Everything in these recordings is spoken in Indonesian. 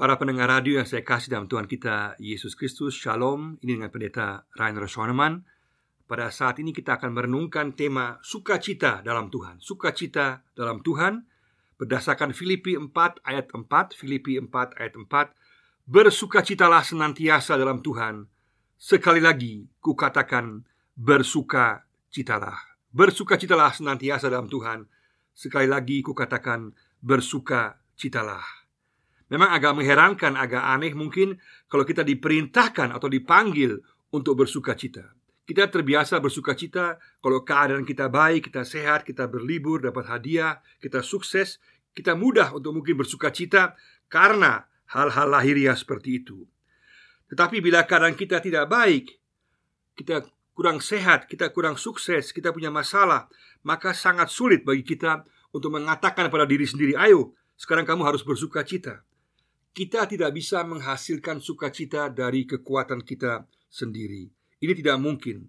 Para pendengar radio yang saya kasih dalam Tuhan kita Yesus Kristus, Shalom. Ini dengan pendeta Rainer Schoenemann. Pada saat ini kita akan merenungkan tema sukacita dalam Tuhan. Sukacita dalam Tuhan berdasarkan Filipi 4 ayat 4, Filipi 4 ayat 4. Bersukacitalah senantiasa dalam Tuhan. Sekali lagi kukatakan bersukacitalah. Bersukacitalah senantiasa dalam Tuhan. Sekali lagi kukatakan bersukacitalah. Memang agak mengherankan, agak aneh mungkin kalau kita diperintahkan atau dipanggil untuk bersuka cita. Kita terbiasa bersuka cita kalau keadaan kita baik, kita sehat, kita berlibur, dapat hadiah, kita sukses, kita mudah untuk mungkin bersuka cita karena hal-hal lahiriah seperti itu. Tetapi bila keadaan kita tidak baik, kita kurang sehat, kita kurang sukses, kita punya masalah, maka sangat sulit bagi kita untuk mengatakan pada diri sendiri, "Ayo, sekarang kamu harus bersuka cita." Kita tidak bisa menghasilkan sukacita dari kekuatan kita sendiri. Ini tidak mungkin.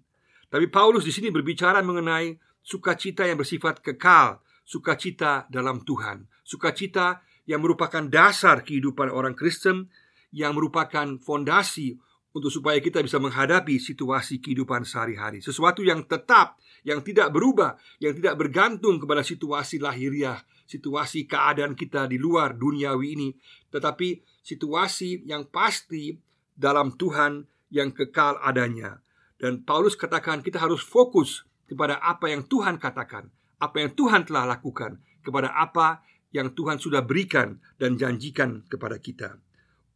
Tapi Paulus di sini berbicara mengenai sukacita yang bersifat kekal, sukacita dalam Tuhan, sukacita yang merupakan dasar kehidupan orang Kristen, yang merupakan fondasi untuk supaya kita bisa menghadapi situasi kehidupan sehari-hari. Sesuatu yang tetap, yang tidak berubah, yang tidak bergantung kepada situasi lahiriah, situasi keadaan kita di luar duniawi ini, tetapi situasi yang pasti dalam Tuhan yang kekal adanya. Dan Paulus katakan kita harus fokus kepada apa yang Tuhan katakan, apa yang Tuhan telah lakukan, kepada apa yang Tuhan sudah berikan dan janjikan kepada kita.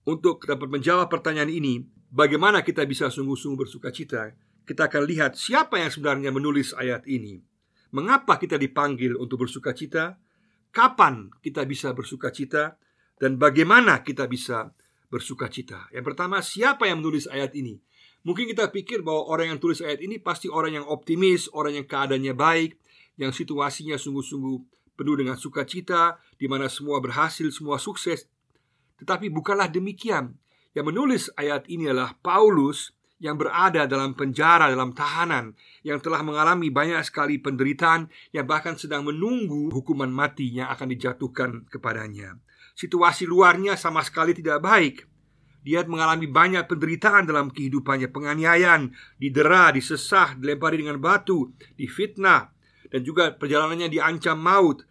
Untuk dapat menjawab pertanyaan ini, bagaimana kita bisa sungguh-sungguh bersuka cita? Kita akan lihat siapa yang sebenarnya menulis ayat ini. Mengapa kita dipanggil untuk bersuka cita? Kapan kita bisa bersuka cita? Dan bagaimana kita bisa bersuka cita? Yang pertama, siapa yang menulis ayat ini? Mungkin kita pikir bahwa orang yang tulis ayat ini pasti orang yang optimis, orang yang keadaannya baik, yang situasinya sungguh-sungguh penuh dengan sukacita, di mana semua berhasil, semua sukses. Tetapi bukanlah demikian. Yang menulis ayat ini adalah Paulus yang berada dalam penjara, dalam tahanan, yang telah mengalami banyak sekali penderitaan, yang bahkan sedang menunggu hukuman mati yang akan dijatuhkan kepadanya. Situasi luarnya sama sekali tidak baik. Dia mengalami banyak penderitaan dalam kehidupannya, penganiayaan, didera, disesah, dilempari dengan batu, difitnah, dan juga perjalanannya diancam maut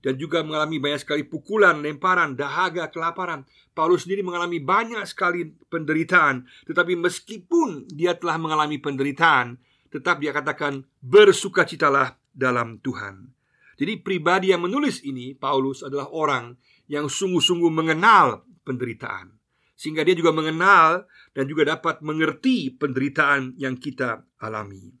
dan juga mengalami banyak sekali pukulan, lemparan, dahaga, kelaparan. Paulus sendiri mengalami banyak sekali penderitaan, tetapi meskipun dia telah mengalami penderitaan, tetap dia katakan bersukacitalah dalam Tuhan. Jadi pribadi yang menulis ini Paulus adalah orang yang sungguh-sungguh mengenal penderitaan sehingga dia juga mengenal dan juga dapat mengerti penderitaan yang kita alami.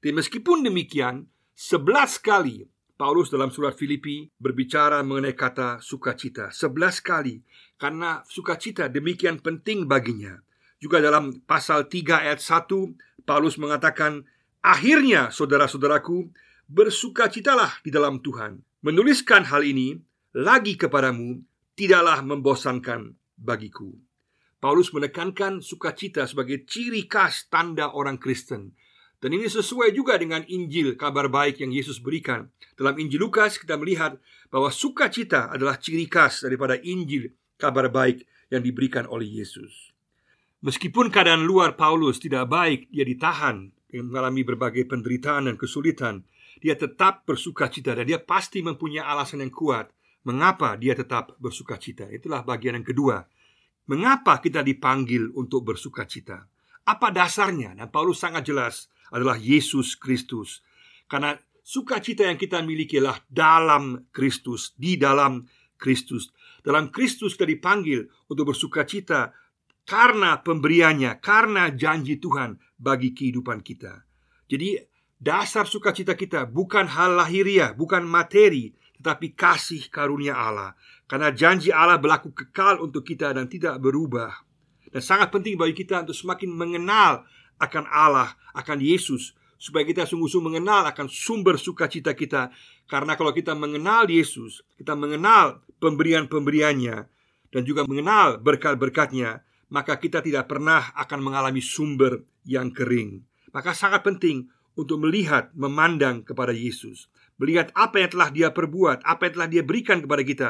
Dan meskipun demikian, sebelas kali Paulus dalam surat Filipi berbicara mengenai kata sukacita sebelas kali karena sukacita demikian penting baginya. Juga dalam pasal 3 ayat 1 Paulus mengatakan akhirnya saudara-saudaraku bersukacitalah di dalam Tuhan. Menuliskan hal ini lagi kepadamu tidaklah membosankan bagiku. Paulus menekankan sukacita sebagai ciri khas tanda orang Kristen dan ini sesuai juga dengan Injil kabar baik yang Yesus berikan. Dalam Injil Lukas kita melihat bahwa sukacita adalah ciri khas daripada Injil kabar baik yang diberikan oleh Yesus. Meskipun keadaan luar Paulus tidak baik, dia ditahan mengalami berbagai penderitaan dan kesulitan, dia tetap bersukacita dan dia pasti mempunyai alasan yang kuat mengapa dia tetap bersukacita. Itulah bagian yang kedua. Mengapa kita dipanggil untuk bersukacita? Apa dasarnya? Dan Paulus sangat jelas adalah Yesus Kristus. Karena sukacita yang kita miliki adalah dalam Kristus, di dalam Kristus. Dalam Kristus kita dipanggil untuk bersukacita karena pemberiannya, karena janji Tuhan bagi kehidupan kita. Jadi dasar sukacita kita bukan hal lahiriah, bukan materi, tetapi kasih karunia Allah. Karena janji Allah berlaku kekal untuk kita dan tidak berubah. Dan sangat penting bagi kita untuk semakin mengenal akan Allah, akan Yesus supaya kita sungguh-sungguh mengenal akan sumber sukacita kita. Karena kalau kita mengenal Yesus, kita mengenal pemberian-pemberiannya dan juga mengenal berkat-berkatnya, maka kita tidak pernah akan mengalami sumber yang kering. Maka sangat penting untuk melihat, memandang kepada Yesus, melihat apa yang telah Dia perbuat, apa yang telah Dia berikan kepada kita.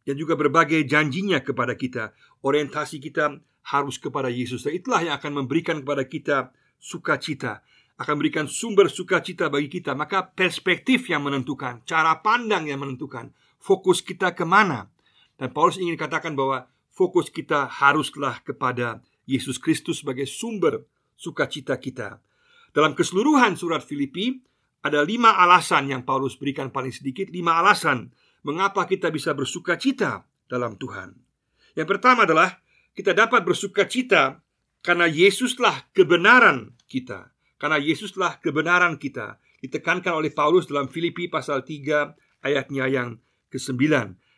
dan juga berbagai janjinya kepada kita. Orientasi kita harus kepada Yesus. Dan itulah yang akan memberikan kepada kita sukacita, akan memberikan sumber sukacita bagi kita. Maka perspektif yang menentukan, cara pandang yang menentukan, fokus kita ke mana. Dan Paulus ingin katakan bahwa fokus kita haruslah kepada Yesus Kristus sebagai sumber sukacita kita. Dalam keseluruhan surat Filipi, ada lima alasan yang Paulus berikan paling sedikit, lima alasan mengapa kita bisa bersuka cita dalam Tuhan. Yang pertama adalah kita dapat bersuka cita karena Yesuslah kebenaran kita. Karena Yesuslah kebenaran kita. Ditekankan oleh Paulus dalam Filipi pasal 3 ayatnya yang ke-9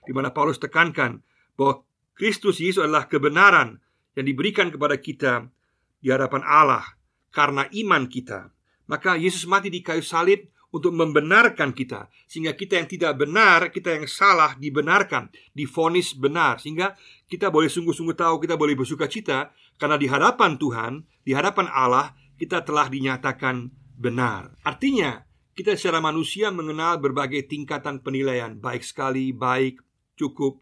di mana Paulus tekankan bahwa Kristus Yesus adalah kebenaran yang diberikan kepada kita di hadapan Allah karena iman kita. Maka Yesus mati di kayu salib untuk membenarkan kita sehingga kita yang tidak benar, kita yang salah dibenarkan, difonis benar sehingga kita boleh sungguh-sungguh tahu kita boleh bersuka cita karena di hadapan Tuhan, di hadapan Allah kita telah dinyatakan benar. Artinya, kita secara manusia mengenal berbagai tingkatan penilaian, baik sekali, baik, cukup,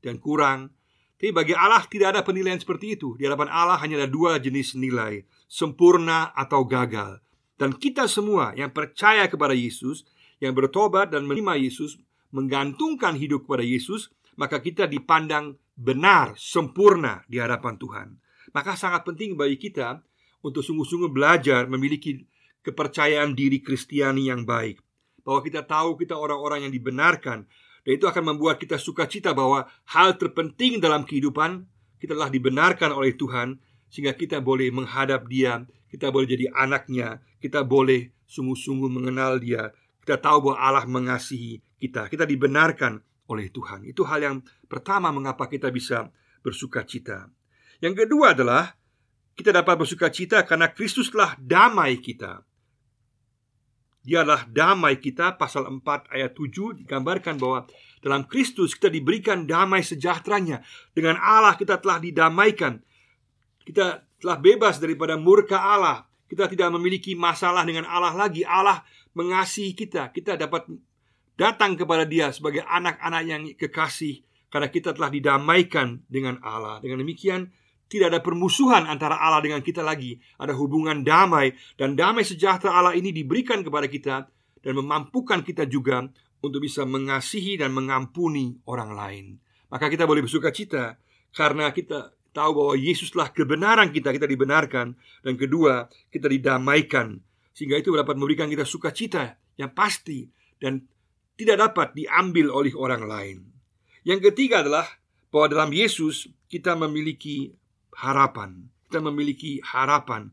dan kurang. Tapi bagi Allah tidak ada penilaian seperti itu. Di hadapan Allah hanya ada dua jenis nilai, sempurna atau gagal. Dan kita semua yang percaya kepada Yesus, yang bertobat dan menerima Yesus, menggantungkan hidup kepada Yesus, maka kita dipandang benar, sempurna di hadapan Tuhan. Maka sangat penting bagi kita untuk sungguh-sungguh belajar memiliki kepercayaan diri Kristiani yang baik. Bahwa kita tahu kita orang-orang yang dibenarkan dan itu akan membuat kita sukacita bahwa hal terpenting dalam kehidupan kita telah dibenarkan oleh Tuhan sehingga kita boleh menghadap Dia, kita boleh jadi anaknya, kita boleh sungguh-sungguh mengenal Dia. Kita tahu bahwa Allah mengasihi kita. Kita dibenarkan oleh Tuhan. Itu hal yang pertama mengapa kita bisa bersuka cita. Yang kedua adalah kita dapat bersuka cita karena Kristuslah damai kita. Dialah damai kita Pasal 4 ayat 7 digambarkan bahwa Dalam Kristus kita diberikan damai sejahteranya Dengan Allah kita telah didamaikan kita telah bebas daripada murka Allah. Kita tidak memiliki masalah dengan Allah lagi. Allah mengasihi kita. Kita dapat datang kepada Dia sebagai anak-anak yang kekasih karena kita telah didamaikan dengan Allah. Dengan demikian, tidak ada permusuhan antara Allah dengan kita lagi. Ada hubungan damai dan damai sejahtera Allah ini diberikan kepada kita dan memampukan kita juga untuk bisa mengasihi dan mengampuni orang lain. Maka kita boleh bersuka cita karena kita tahu bahwa Yesuslah kebenaran kita, kita dibenarkan dan kedua, kita didamaikan sehingga itu dapat memberikan kita sukacita yang pasti dan tidak dapat diambil oleh orang lain. Yang ketiga adalah bahwa dalam Yesus kita memiliki harapan. Kita memiliki harapan.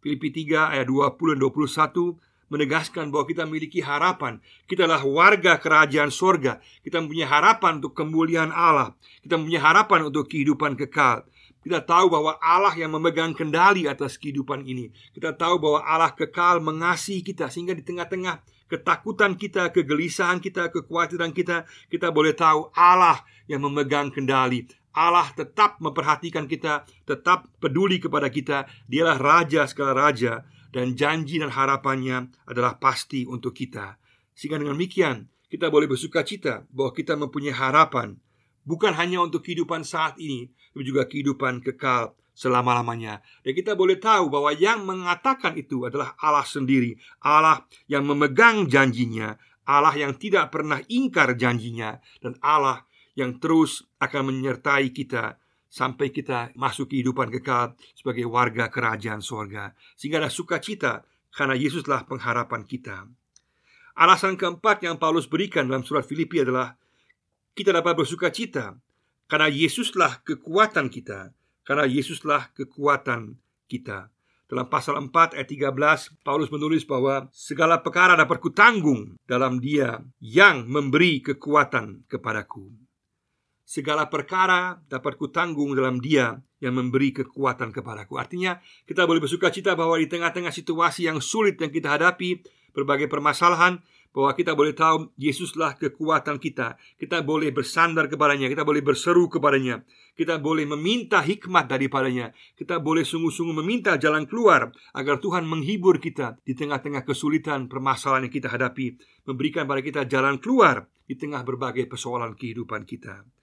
Filipi 3 ayat 20 dan 21 menegaskan bahwa kita memiliki harapan. Kita adalah warga kerajaan sorga. Kita mempunyai harapan untuk kemuliaan Allah. Kita mempunyai harapan untuk kehidupan kekal. Kita tahu bahwa Allah yang memegang kendali atas kehidupan ini. Kita tahu bahwa Allah kekal mengasihi kita sehingga di tengah-tengah ketakutan kita, kegelisahan kita, kekhawatiran kita, kita boleh tahu Allah yang memegang kendali. Allah tetap memperhatikan kita, tetap peduli kepada kita. Dialah raja segala raja dan janji dan harapannya adalah pasti untuk kita. Sehingga dengan demikian, kita boleh bersuka cita bahwa kita mempunyai harapan bukan hanya untuk kehidupan saat ini, tapi juga kehidupan kekal selama-lamanya. Dan kita boleh tahu bahwa yang mengatakan itu adalah Allah sendiri, Allah yang memegang janjinya, Allah yang tidak pernah ingkar janjinya, dan Allah yang terus akan menyertai kita sampai kita masuk kehidupan kekal sebagai warga kerajaan sorga sehingga ada sukacita karena Yesuslah pengharapan kita. Alasan keempat yang Paulus berikan dalam surat Filipi adalah kita dapat bersukacita karena Yesuslah kekuatan kita, karena Yesuslah kekuatan kita. Dalam pasal 4 ayat 13 Paulus menulis bahwa segala perkara dapat kutanggung dalam Dia yang memberi kekuatan kepadaku. Segala perkara dapat kutanggung dalam dia yang memberi kekuatan kepadaku Artinya kita boleh bersuka cita bahwa di tengah-tengah situasi yang sulit yang kita hadapi Berbagai permasalahan bahwa kita boleh tahu Yesuslah kekuatan kita. Kita boleh bersandar kepadanya, kita boleh berseru kepadanya, kita boleh meminta hikmat daripadanya. Kita boleh sungguh-sungguh meminta jalan keluar agar Tuhan menghibur kita di tengah-tengah kesulitan permasalahan yang kita hadapi, memberikan pada kita jalan keluar di tengah berbagai persoalan kehidupan kita.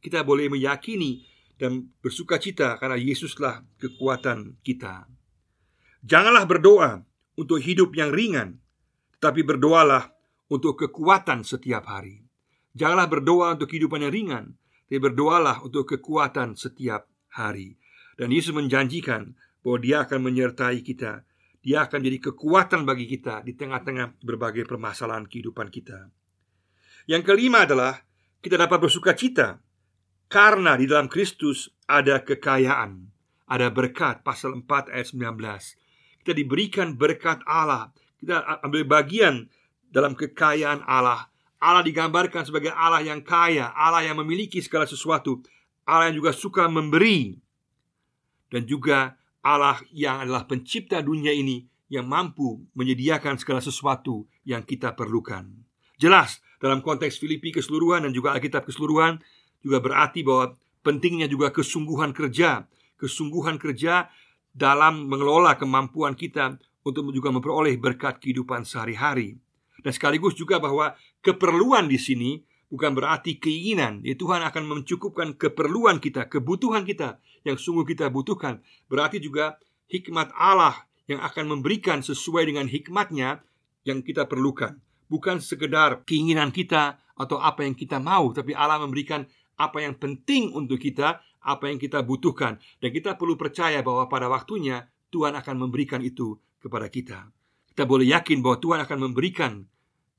Kita boleh meyakini dan bersuka cita karena Yesuslah kekuatan kita. Janganlah berdoa untuk hidup yang ringan, tapi berdoalah untuk kekuatan setiap hari. Janganlah berdoa untuk kehidupan yang ringan, tapi berdoalah untuk kekuatan setiap hari. Dan Yesus menjanjikan bahwa Dia akan menyertai kita. Dia akan jadi kekuatan bagi kita di tengah-tengah berbagai permasalahan kehidupan kita. Yang kelima adalah kita dapat bersuka cita karena di dalam Kristus ada kekayaan, ada berkat pasal 4 ayat 19. Kita diberikan berkat Allah. Kita ambil bagian dalam kekayaan Allah. Allah digambarkan sebagai Allah yang kaya, Allah yang memiliki segala sesuatu, Allah yang juga suka memberi dan juga Allah yang adalah pencipta dunia ini yang mampu menyediakan segala sesuatu yang kita perlukan. Jelas dalam konteks Filipi keseluruhan dan juga Alkitab keseluruhan juga berarti bahwa pentingnya juga kesungguhan kerja, kesungguhan kerja dalam mengelola kemampuan kita untuk juga memperoleh berkat kehidupan sehari-hari. Dan sekaligus juga bahwa keperluan di sini bukan berarti keinginan. Ya, Tuhan akan mencukupkan keperluan kita, kebutuhan kita yang sungguh kita butuhkan. Berarti juga hikmat Allah yang akan memberikan sesuai dengan hikmatnya yang kita perlukan. Bukan sekedar keinginan kita atau apa yang kita mau, tapi Allah memberikan apa yang penting untuk kita, apa yang kita butuhkan. Dan kita perlu percaya bahwa pada waktunya Tuhan akan memberikan itu kepada kita. Kita boleh yakin bahwa Tuhan akan memberikan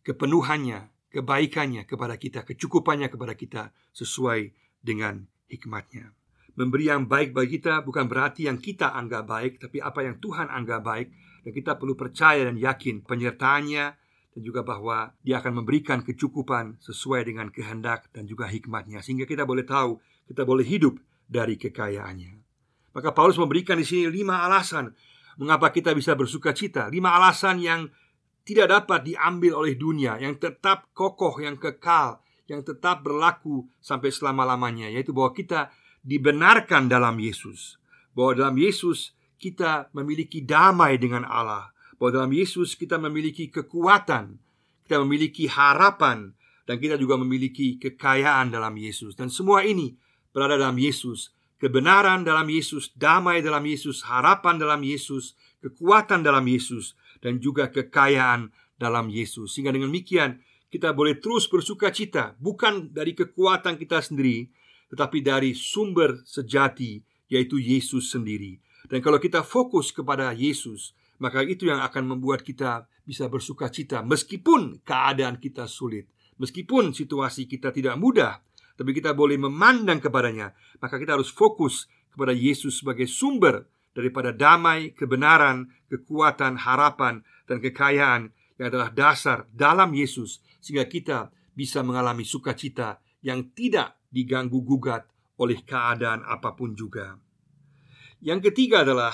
kepenuhannya, kebaikannya kepada kita, kecukupannya kepada kita sesuai dengan hikmatnya. Memberi yang baik bagi kita bukan berarti yang kita anggap baik, tapi apa yang Tuhan anggap baik dan kita perlu percaya dan yakin penyertaannya dan juga bahwa dia akan memberikan kecukupan sesuai dengan kehendak dan juga hikmatnya. Sehingga kita boleh tahu kita boleh hidup dari kekayaannya. Maka Paulus memberikan di sini lima alasan mengapa kita bisa bersuka cita, lima alasan yang tidak dapat diambil oleh dunia, yang tetap kokoh, yang kekal, yang tetap berlaku sampai selama-lamanya, yaitu bahwa kita dibenarkan dalam Yesus, bahwa dalam Yesus kita memiliki damai dengan Allah, bahwa dalam Yesus kita memiliki kekuatan, kita memiliki harapan, dan kita juga memiliki kekayaan dalam Yesus, dan semua ini berada dalam Yesus. Kebenaran dalam Yesus, damai dalam Yesus, harapan dalam Yesus, kekuatan dalam Yesus, dan juga kekayaan dalam Yesus. Sehingga dengan demikian kita boleh terus bersuka cita bukan dari kekuatan kita sendiri, tetapi dari sumber sejati yaitu Yesus sendiri. Dan kalau kita fokus kepada Yesus, maka itu yang akan membuat kita bisa bersuka cita meskipun keadaan kita sulit, meskipun situasi kita tidak mudah, tapi kita boleh memandang kepadanya. Maka kita harus fokus kepada Yesus sebagai sumber daripada damai, kebenaran, kekuatan, harapan, dan kekayaan yang adalah dasar dalam Yesus sehingga kita bisa mengalami sukacita yang tidak diganggu gugat oleh keadaan apa pun juga. Yang ketiga adalah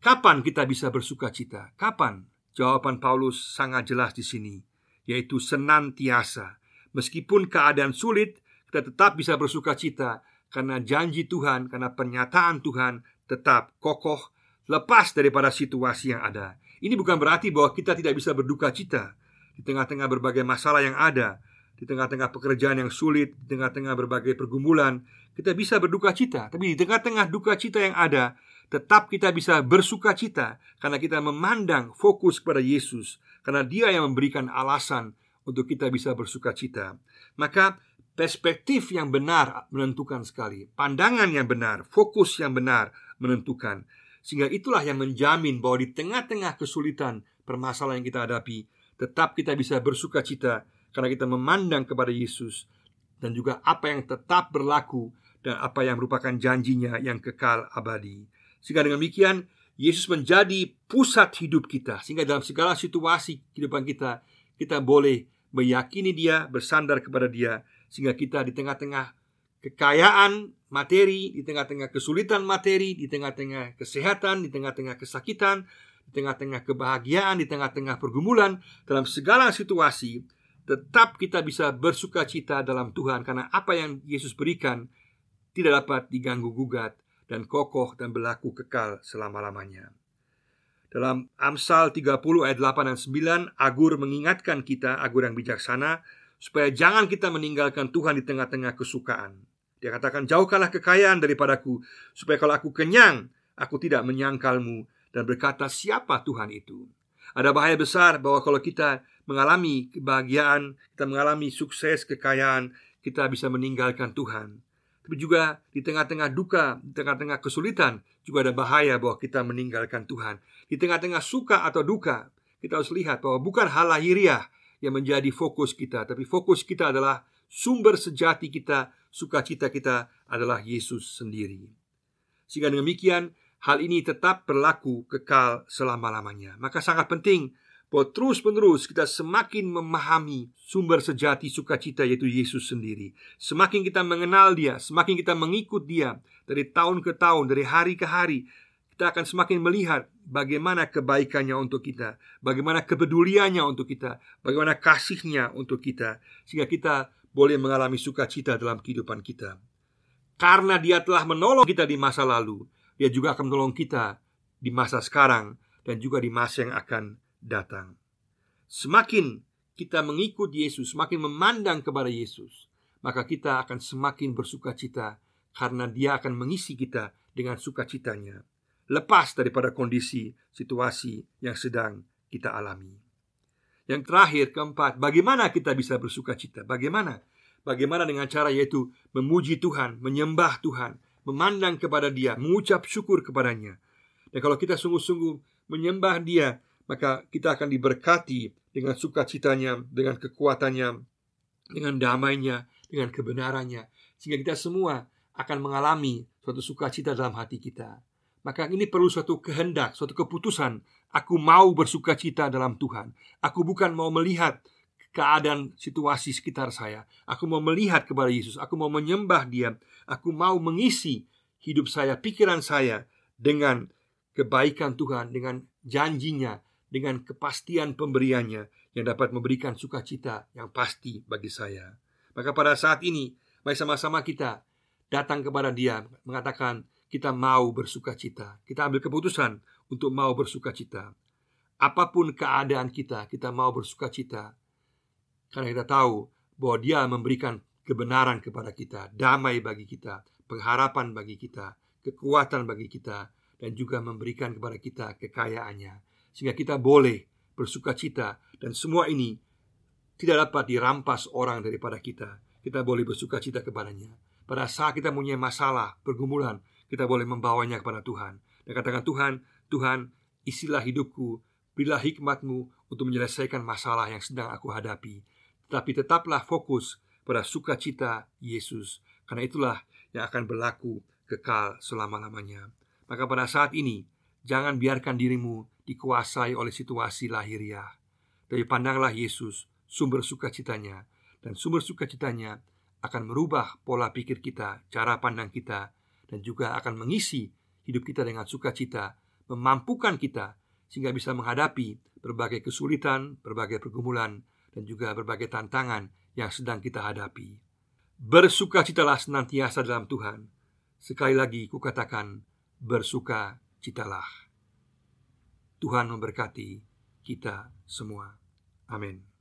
kapan kita bisa bersukacita? Kapan? Jawaban Paulus sangat jelas di sini, yaitu senantiasa. Meskipun keadaan sulit, kita tetap bisa bersukacita karena janji Tuhan, karena pernyataan Tuhan tetap kokoh lepas daripada situasi yang ada. Ini bukan berarti bahwa kita tidak bisa berduka cita di tengah-tengah berbagai masalah yang ada, di tengah-tengah pekerjaan yang sulit, di tengah-tengah berbagai pergumulan, kita bisa berduka cita. Tapi di tengah-tengah duka cita yang ada, tetap kita bisa bersuka cita karena kita memandang fokus kepada Yesus, karena Dia yang memberikan alasan untuk kita bisa bersuka cita. Maka perspektif yang benar menentukan sekali, pandangan yang benar, fokus yang benar menentukan. Sehingga itulah yang menjamin bahwa di tengah-tengah kesulitan permasalahan yang kita hadapi, tetap kita bisa bersuka cita karena kita memandang kepada Yesus dan juga apa yang tetap berlaku dan apa yang merupakan janjinya yang kekal abadi. Sehingga dengan demikian Yesus menjadi pusat hidup kita. Sehingga dalam segala situasi kehidupan kita kita boleh meyakini Dia, bersandar kepada Dia. Sehingga kita di tengah-tengah kekayaan materi, di tengah-tengah kesulitan materi, di tengah-tengah kesehatan, di tengah-tengah kesakitan, di tengah-tengah kebahagiaan, di tengah-tengah pergumulan, dalam segala situasi, tetap kita bisa bersuka cita dalam Tuhan. Karena apa yang Yesus berikan tidak dapat diganggu gugat dan kokoh dan berlaku kekal selama-lamanya. Dalam Amsal 30 ayat 8 dan 9, Agur mengingatkan kita, Agur yang bijaksana, supaya jangan kita meninggalkan Tuhan di tengah-tengah kesukaan. Dia katakan, "Jauhkanlah kekayaan daripadaku, supaya kalau aku kenyang, aku tidak menyangkalmu dan berkata, "Siapa Tuhan itu?" Ada bahaya besar bahwa kalau kita mengalami kebahagiaan, kita mengalami sukses, kekayaan, kita bisa meninggalkan Tuhan. Tapi juga di tengah-tengah duka, di tengah-tengah kesulitan, juga ada bahaya bahwa kita meninggalkan Tuhan. Di tengah-tengah suka atau duka, kita harus lihat bahwa bukan hal lahiriah yang menjadi fokus kita, tapi fokus kita adalah sumber sejati kita, sukacita kita adalah Yesus sendiri. Sehingga demikian, hal ini tetap berlaku kekal selama-lamanya. Maka sangat penting bahwa terus-menerus kita semakin memahami sumber sejati sukacita yaitu Yesus sendiri. Semakin kita mengenal Dia, semakin kita mengikut Dia dari tahun ke tahun, dari hari ke hari, kita akan semakin melihat bagaimana kebaikannya untuk kita, bagaimana kepeduliannya untuk kita, bagaimana kasihnya untuk kita, sehingga kita boleh mengalami sukacita dalam kehidupan kita. Karena Dia telah menolong kita di masa lalu, Dia juga akan menolong kita di masa sekarang dan juga di masa yang akan datang. Semakin kita mengikut Yesus, semakin memandang kepada Yesus, maka kita akan semakin bersuka cita karena Dia akan mengisi kita dengan sukacitanya, lepas daripada kondisi situasi yang sedang kita alami. Yang terakhir, keempat, bagaimana kita bisa bersuka cita? Bagaimana? Bagaimana dengan cara yaitu memuji Tuhan, menyembah Tuhan, memandang kepada Dia, mengucap syukur kepadanya. Dan kalau kita sungguh-sungguh menyembah Dia, maka kita akan diberkati dengan sukacitanya, dengan kekuatannya, dengan damainya, dengan kebenarannya, sehingga kita semua akan mengalami suatu sukacita dalam hati kita. Maka ini perlu suatu kehendak, suatu keputusan. Aku mau bersukacita dalam Tuhan. Aku bukan mau melihat keadaan situasi sekitar saya. Aku mau melihat kepada Yesus. Aku mau menyembah Dia. Aku mau mengisi hidup saya, pikiran saya dengan kebaikan Tuhan, dengan janjinya, dengan kepastian pemberiannya yang dapat memberikan sukacita yang pasti bagi saya. Maka pada saat ini, mari sama-sama kita datang kepada Dia mengatakan kita mau bersukacita. Kita ambil keputusan untuk mau bersukacita. Apa pun keadaan kita, kita mau bersukacita. Karena kita tahu bahwa Dia memberikan kebenaran kepada kita, damai bagi kita, pengharapan bagi kita, kekuatan bagi kita, dan juga memberikan kepada kita kekayaannya sehingga kita boleh bersuka cita dan semua ini tidak dapat dirampas orang daripada kita. Kita boleh bersuka cita kepadanya. Pada saat kita punya masalah, pergumulan, kita boleh membawanya kepada Tuhan dan katakan Tuhan, Tuhan, isilah hidupku, berilah hikmatmu untuk menyelesaikan masalah yang sedang aku hadapi. Tetapi tetaplah fokus pada sukacita Yesus, karena itulah yang akan berlaku kekal selama-lamanya. Maka pada saat ini, jangan biarkan dirimu dikuasai oleh situasi lahiriah. Tapi pandanglah Yesus, sumber sukacitanya, dan sumber sukacitanya akan merubah pola pikir kita, cara pandang kita, dan juga akan mengisi hidup kita dengan sukacita, memampukan kita sehingga bisa menghadapi berbagai kesulitan, berbagai pergumulan, dan juga berbagai tantangan yang sedang kita hadapi. Bersukacitalah senantiasa dalam Tuhan. Sekali lagi kukatakan, bersukacitalah. Tuhan memberkati kita semua. Amin.